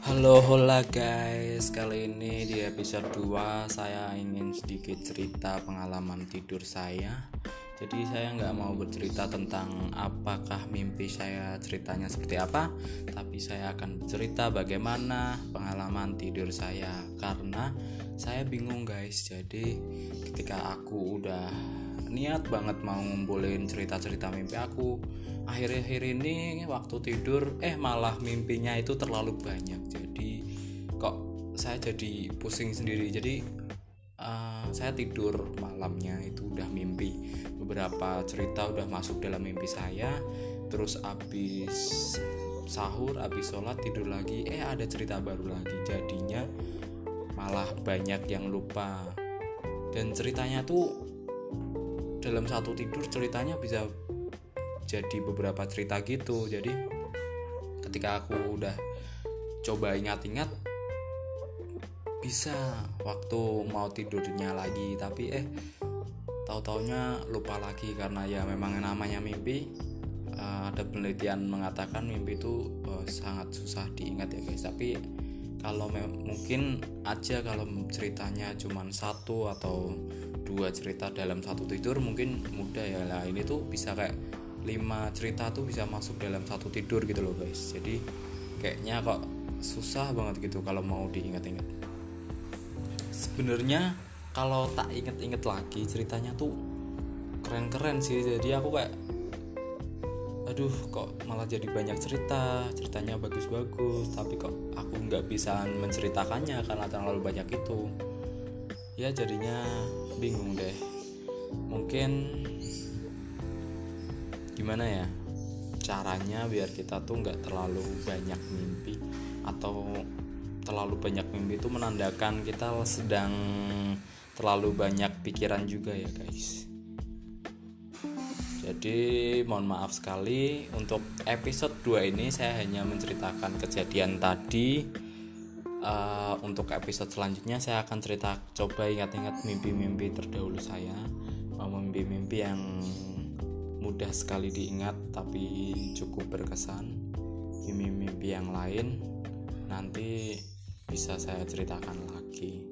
Halo hola guys. Kali ini di episode 2 Saya ingin sedikit cerita pengalaman tidur saya. Jadi saya nggak mau bercerita tentang Apakah mimpi saya ceritanya seperti apa Tapi saya akan bercerita bagaimana pengalaman tidur saya. Karena saya bingung guys Jadi ketika aku udah niat banget mau ngumpulin cerita-cerita mimpi aku. Akhir-akhir ini waktu tidur eh malah mimpinya itu terlalu banyak. Jadi kok saya jadi pusing sendiri. Jadi uh, saya tidur malamnya itu udah mimpi. Beberapa cerita udah masuk dalam mimpi saya. Terus abis sahur abis sholat tidur lagi. Eh ada cerita baru lagi. Jadinya malah banyak yang lupa. Dan ceritanya tuh dalam satu tidur ceritanya bisa jadi beberapa cerita gitu. Jadi ketika aku udah coba ingat-ingat bisa waktu mau tidurnya lagi. Tapi eh tahu-taunya lupa lagi karena ya memang namanya mimpi. Uh, ada penelitian mengatakan mimpi itu uh, sangat susah diingat ya guys. Tapi kalau mungkin aja kalau ceritanya cuma satu atau dua cerita dalam satu tidur mungkin mudah ya. Lah ini tuh bisa kayak lima cerita tuh bisa masuk dalam satu tidur gitu loh guys. Jadi kayaknya kok susah banget gitu kalau mau diingat-ingat. Sebenarnya kalau tak inget-inget lagi ceritanya tuh keren-keren sih. Jadi aku kayak aduh kok malah jadi banyak cerita. Ceritanya bagus-bagus tapi kok aku nggak bisa menceritakannya karena terlalu banyak itu. Ya jadinya bingung deh. Mungkin gimana ya? Caranya biar kita tuh nggak terlalu banyak mimpi atau terlalu banyak mimpi itu menandakan kita sedang terlalu banyak pikiran juga ya guys jadi mohon maaf sekali untuk episode 2 ini saya hanya menceritakan kejadian tadi. Uh, untuk episode selanjutnya saya akan cerita coba ingat-ingat mimpi-mimpi terdahulu saya. Mimpi-mimpi yang mudah sekali diingat tapi cukup berkesan. Mimpi-mimpi yang lain nanti bisa saya ceritakan lagi.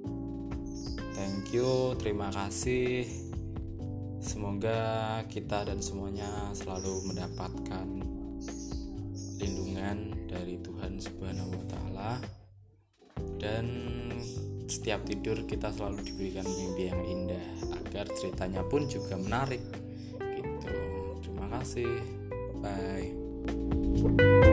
Thank you terima kasih semoga kita dan semuanya selalu mendapatkan lindungan dari Tuhan Subhanahu wa taala dan setiap tidur kita selalu diberikan mimpi yang indah agar ceritanya pun juga menarik kasih. Bye.